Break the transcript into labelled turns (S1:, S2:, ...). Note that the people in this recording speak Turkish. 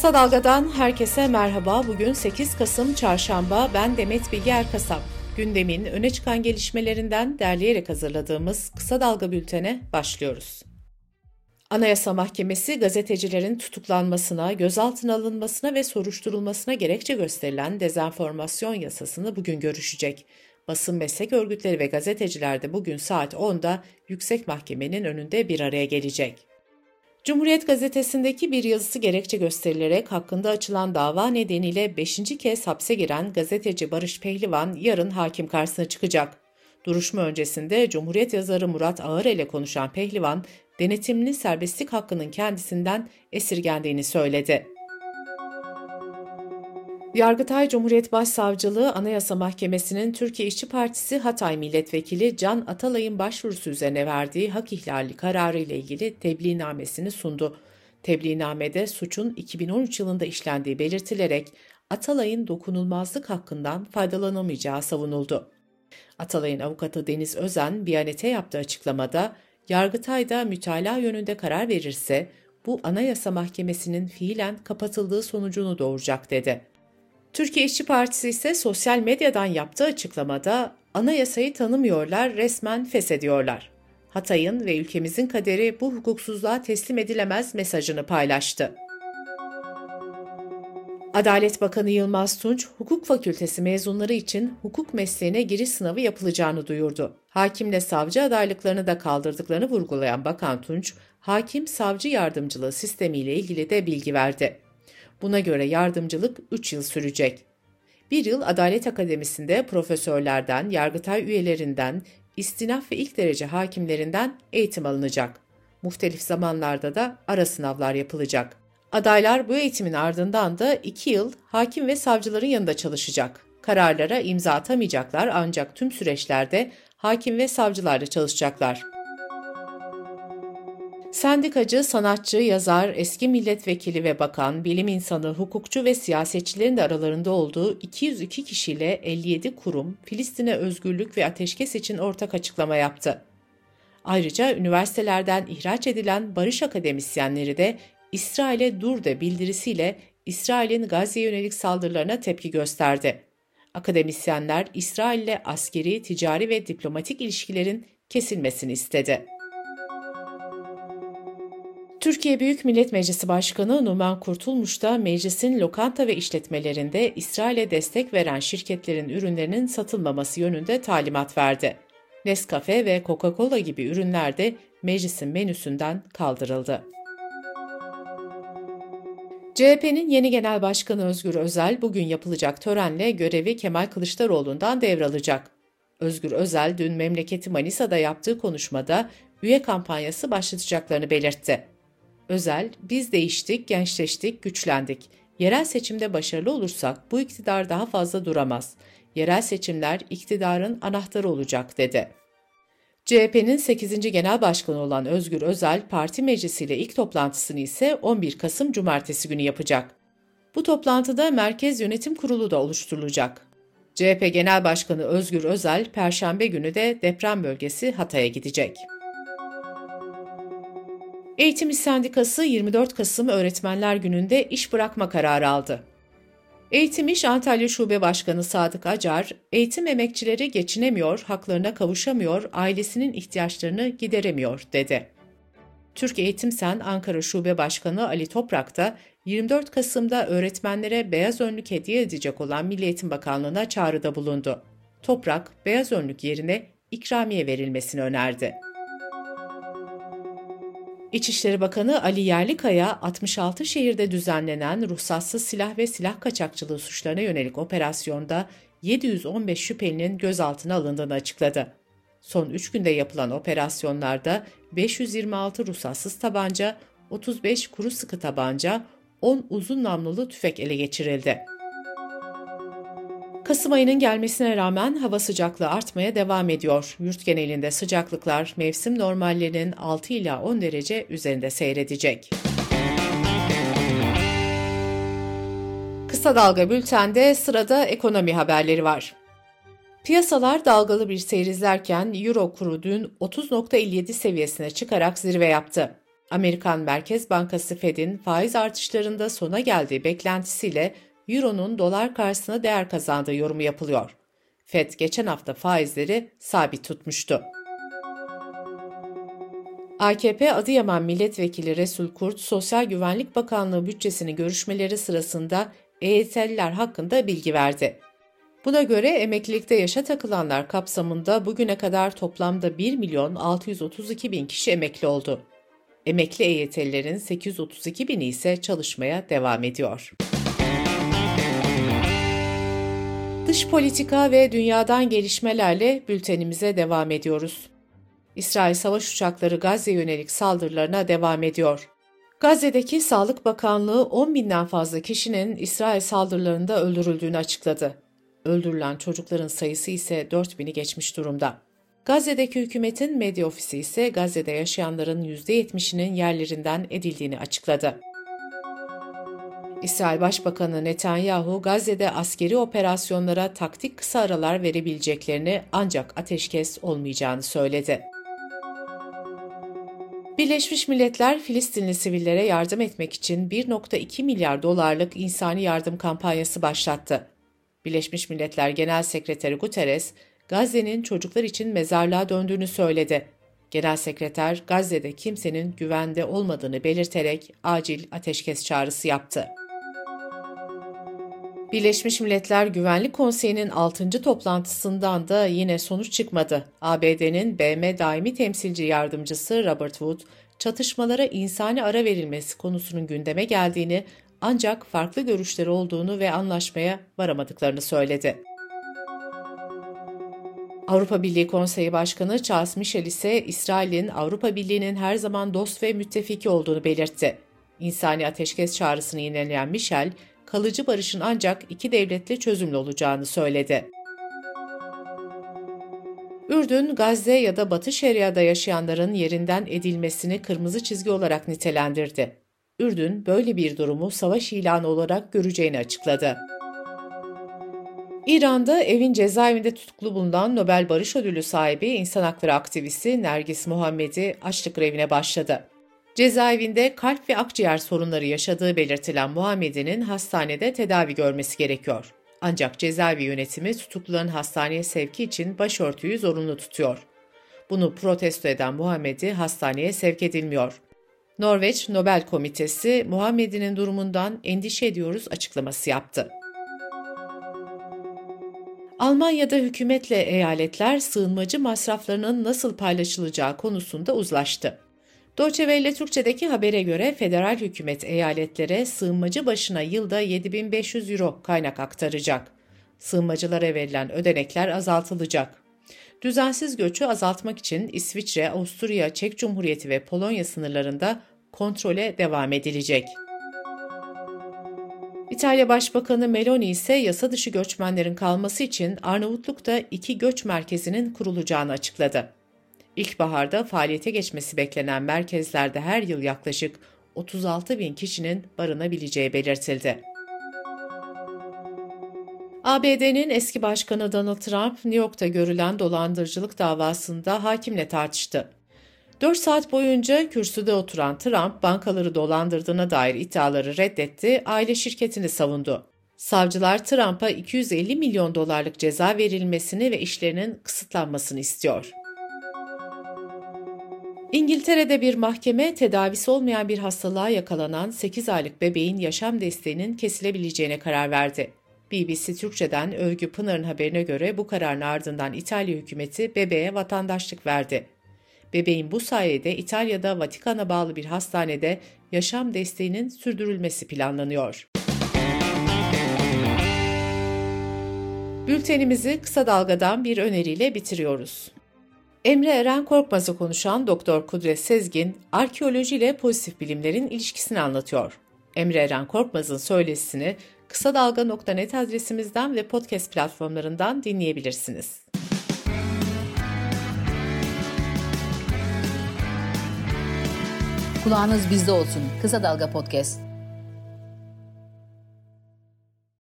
S1: Kısa Dalga'dan herkese merhaba. Bugün 8 Kasım Çarşamba. Ben Demet Bilge Erkasap. Gündemin öne çıkan gelişmelerinden derleyerek hazırladığımız Kısa Dalga bültene başlıyoruz. Anayasa Mahkemesi gazetecilerin tutuklanmasına, gözaltına alınmasına ve soruşturulmasına gerekçe gösterilen dezenformasyon yasasını bugün görüşecek. Basın meslek örgütleri ve gazeteciler de bugün saat 10'da Yüksek Mahkemenin önünde bir araya gelecek. Cumhuriyet gazetesindeki bir yazısı gerekçe gösterilerek hakkında açılan dava nedeniyle 5. kez hapse giren gazeteci Barış Pehlivan yarın hakim karşısına çıkacak. Duruşma öncesinde Cumhuriyet yazarı Murat Ağır ile konuşan Pehlivan, denetimli serbestlik hakkının kendisinden esirgendiğini söyledi. Yargıtay Cumhuriyet Başsavcılığı Anayasa Mahkemesi'nin Türkiye İşçi Partisi Hatay Milletvekili Can Atalay'ın başvurusu üzerine verdiği hak ihlali kararı ile ilgili tebliğnamesini sundu. Tebliğnamede suçun 2013 yılında işlendiği belirtilerek Atalay'ın dokunulmazlık hakkından faydalanamayacağı savunuldu. Atalay'ın avukatı Deniz Özen, Biyanet'e yaptığı açıklamada, Yargıtay'da mütalaa yönünde karar verirse bu Anayasa Mahkemesi'nin fiilen kapatıldığı sonucunu doğuracak dedi. Türkiye İşçi Partisi ise sosyal medyadan yaptığı açıklamada anayasayı tanımıyorlar, resmen feshediyorlar. Hatay'ın ve ülkemizin kaderi bu hukuksuzluğa teslim edilemez mesajını paylaştı. Adalet Bakanı Yılmaz Tunç, hukuk fakültesi mezunları için hukuk mesleğine giriş sınavı yapılacağını duyurdu. Hakimle savcı adaylıklarını da kaldırdıklarını vurgulayan Bakan Tunç, hakim savcı yardımcılığı sistemiyle ilgili de bilgi verdi. Buna göre yardımcılık 3 yıl sürecek. Bir yıl Adalet Akademisi'nde profesörlerden, yargıtay üyelerinden, istinaf ve ilk derece hakimlerinden eğitim alınacak. Muhtelif zamanlarda da ara sınavlar yapılacak. Adaylar bu eğitimin ardından da 2 yıl hakim ve savcıların yanında çalışacak. Kararlara imza atamayacaklar ancak tüm süreçlerde hakim ve savcılarla çalışacaklar. Sendikacı, sanatçı, yazar, eski milletvekili ve bakan, bilim insanı, hukukçu ve siyasetçilerin de aralarında olduğu 202 kişiyle 57 kurum Filistin'e özgürlük ve ateşkes için ortak açıklama yaptı. Ayrıca üniversitelerden ihraç edilen barış akademisyenleri de İsrail'e dur de bildirisiyle İsrail'in Gazze'ye yönelik saldırılarına tepki gösterdi. Akademisyenler İsrail ile askeri, ticari ve diplomatik ilişkilerin kesilmesini istedi. Türkiye Büyük Millet Meclisi Başkanı Numan Kurtulmuş da meclisin lokanta ve işletmelerinde İsrail'e destek veren şirketlerin ürünlerinin satılmaması yönünde talimat verdi. Nescafe ve Coca-Cola gibi ürünler de meclisin menüsünden kaldırıldı. CHP'nin yeni genel başkanı Özgür Özel bugün yapılacak törenle görevi Kemal Kılıçdaroğlu'ndan devralacak. Özgür Özel dün memleketi Manisa'da yaptığı konuşmada üye kampanyası başlatacaklarını belirtti. Özel, biz değiştik, gençleştik, güçlendik. Yerel seçimde başarılı olursak bu iktidar daha fazla duramaz. Yerel seçimler iktidarın anahtarı olacak dedi. CHP'nin 8. Genel Başkanı olan Özgür Özel, parti meclisiyle ilk toplantısını ise 11 Kasım Cumartesi günü yapacak. Bu toplantıda Merkez Yönetim Kurulu da oluşturulacak. CHP Genel Başkanı Özgür Özel, Perşembe günü de deprem bölgesi Hatay'a gidecek. Eğitim İş Sendikası 24 Kasım Öğretmenler Günü'nde iş bırakma kararı aldı. Eğitim İş Antalya Şube Başkanı Sadık Acar, eğitim emekçileri geçinemiyor, haklarına kavuşamıyor, ailesinin ihtiyaçlarını gideremiyor dedi. Türk Eğitim Sen Ankara Şube Başkanı Ali Toprak da 24 Kasım'da öğretmenlere beyaz önlük hediye edecek olan Milli Eğitim Bakanlığı'na çağrıda bulundu. Toprak, beyaz önlük yerine ikramiye verilmesini önerdi. İçişleri Bakanı Ali Yerlikaya, 66 şehirde düzenlenen ruhsatsız silah ve silah kaçakçılığı suçlarına yönelik operasyonda 715 şüphelinin gözaltına alındığını açıkladı. Son 3 günde yapılan operasyonlarda 526 ruhsatsız tabanca, 35 kuru sıkı tabanca, 10 uzun namlulu tüfek ele geçirildi. Kasım ayının gelmesine rağmen hava sıcaklığı artmaya devam ediyor. Yurt genelinde sıcaklıklar mevsim normallerinin 6 ila 10 derece üzerinde seyredecek. Kısa Dalga Bülten'de sırada ekonomi haberleri var. Piyasalar dalgalı bir seyir izlerken Euro kuru dün 30.57 seviyesine çıkarak zirve yaptı. Amerikan Merkez Bankası Fed'in faiz artışlarında sona geldiği beklentisiyle Euro'nun dolar karşısına değer kazandığı yorumu yapılıyor. Fed geçen hafta faizleri sabit tutmuştu. AKP Adıyaman Milletvekili Resul Kurt, Sosyal Güvenlik Bakanlığı bütçesini görüşmeleri sırasında EYT'liler hakkında bilgi verdi. Buna göre emeklilikte yaşa takılanlar kapsamında bugüne kadar toplamda 1 milyon 632 bin kişi emekli oldu. Emekli EYT'lilerin 832 bini ise çalışmaya devam ediyor. Dış politika ve dünyadan gelişmelerle bültenimize devam ediyoruz. İsrail savaş uçakları Gazze yönelik saldırılarına devam ediyor. Gazze'deki Sağlık Bakanlığı 10 binden fazla kişinin İsrail saldırılarında öldürüldüğünü açıkladı. Öldürülen çocukların sayısı ise 4 bini geçmiş durumda. Gazze'deki hükümetin medya ofisi ise Gazze'de yaşayanların %70'inin yerlerinden edildiğini açıkladı. İsrail Başbakanı Netanyahu, Gazze'de askeri operasyonlara taktik kısa aralar verebileceklerini ancak ateşkes olmayacağını söyledi. Birleşmiş Milletler Filistinli sivillere yardım etmek için 1.2 milyar dolarlık insani yardım kampanyası başlattı. Birleşmiş Milletler Genel Sekreteri Guterres, Gazze'nin çocuklar için mezarlığa döndüğünü söyledi. Genel Sekreter Gazze'de kimsenin güvende olmadığını belirterek acil ateşkes çağrısı yaptı. Birleşmiş Milletler Güvenlik Konseyi'nin 6. toplantısından da yine sonuç çıkmadı. ABD'nin BM daimi temsilci yardımcısı Robert Wood, çatışmalara insani ara verilmesi konusunun gündeme geldiğini ancak farklı görüşleri olduğunu ve anlaşmaya varamadıklarını söyledi. Avrupa Birliği Konseyi Başkanı Charles Michel ise İsrail'in Avrupa Birliği'nin her zaman dost ve müttefiki olduğunu belirtti. İnsani ateşkes çağrısını yineleyen Michel, kalıcı barışın ancak iki devletli çözümlü olacağını söyledi. Ürdün, Gazze ya da Batı Şeria'da yaşayanların yerinden edilmesini kırmızı çizgi olarak nitelendirdi. Ürdün, böyle bir durumu savaş ilanı olarak göreceğini açıkladı. İran'da evin cezaevinde tutuklu bulunan Nobel Barış Ödülü sahibi insan hakları aktivisti Nergis Muhammed'i açlık grevine başladı. Cezaevinde kalp ve akciğer sorunları yaşadığı belirtilen Muhammed'in hastanede tedavi görmesi gerekiyor. Ancak cezaevi yönetimi tutukluların hastaneye sevki için başörtüyü zorunlu tutuyor. Bunu protesto eden Muhammed'i hastaneye sevk edilmiyor. Norveç Nobel Komitesi Muhammed'in durumundan endişe ediyoruz açıklaması yaptı. Almanya'da hükümetle eyaletler sığınmacı masraflarının nasıl paylaşılacağı konusunda uzlaştı. Deutsche Welle Türkçe'deki habere göre federal hükümet eyaletlere sığınmacı başına yılda 7500 euro kaynak aktaracak. Sığınmacılara verilen ödenekler azaltılacak. Düzensiz göçü azaltmak için İsviçre, Avusturya, Çek Cumhuriyeti ve Polonya sınırlarında kontrole devam edilecek. İtalya Başbakanı Meloni ise yasa dışı göçmenlerin kalması için Arnavutluk'ta iki göç merkezinin kurulacağını açıkladı. İlkbaharda faaliyete geçmesi beklenen merkezlerde her yıl yaklaşık 36 bin kişinin barınabileceği belirtildi. ABD'nin eski başkanı Donald Trump, New York'ta görülen dolandırıcılık davasında hakimle tartıştı. 4 saat boyunca kürsüde oturan Trump, bankaları dolandırdığına dair iddiaları reddetti, aile şirketini savundu. Savcılar Trump'a 250 milyon dolarlık ceza verilmesini ve işlerinin kısıtlanmasını istiyor. İngiltere'de bir mahkeme tedavisi olmayan bir hastalığa yakalanan 8 aylık bebeğin yaşam desteğinin kesilebileceğine karar verdi. BBC Türkçe'den Övgü Pınar'ın haberine göre bu kararın ardından İtalya hükümeti bebeğe vatandaşlık verdi. Bebeğin bu sayede İtalya'da Vatikan'a bağlı bir hastanede yaşam desteğinin sürdürülmesi planlanıyor. Bültenimizi kısa dalgadan bir öneriyle bitiriyoruz. Emre Eren Korkmaz'ı konuşan Doktor Kudret Sezgin, arkeoloji ile pozitif bilimlerin ilişkisini anlatıyor. Emre Eren Korkmaz'ın söyleşisini kısa dalga.net adresimizden ve podcast platformlarından dinleyebilirsiniz.
S2: Kulağınız bizde olsun. Kısa Dalga Podcast.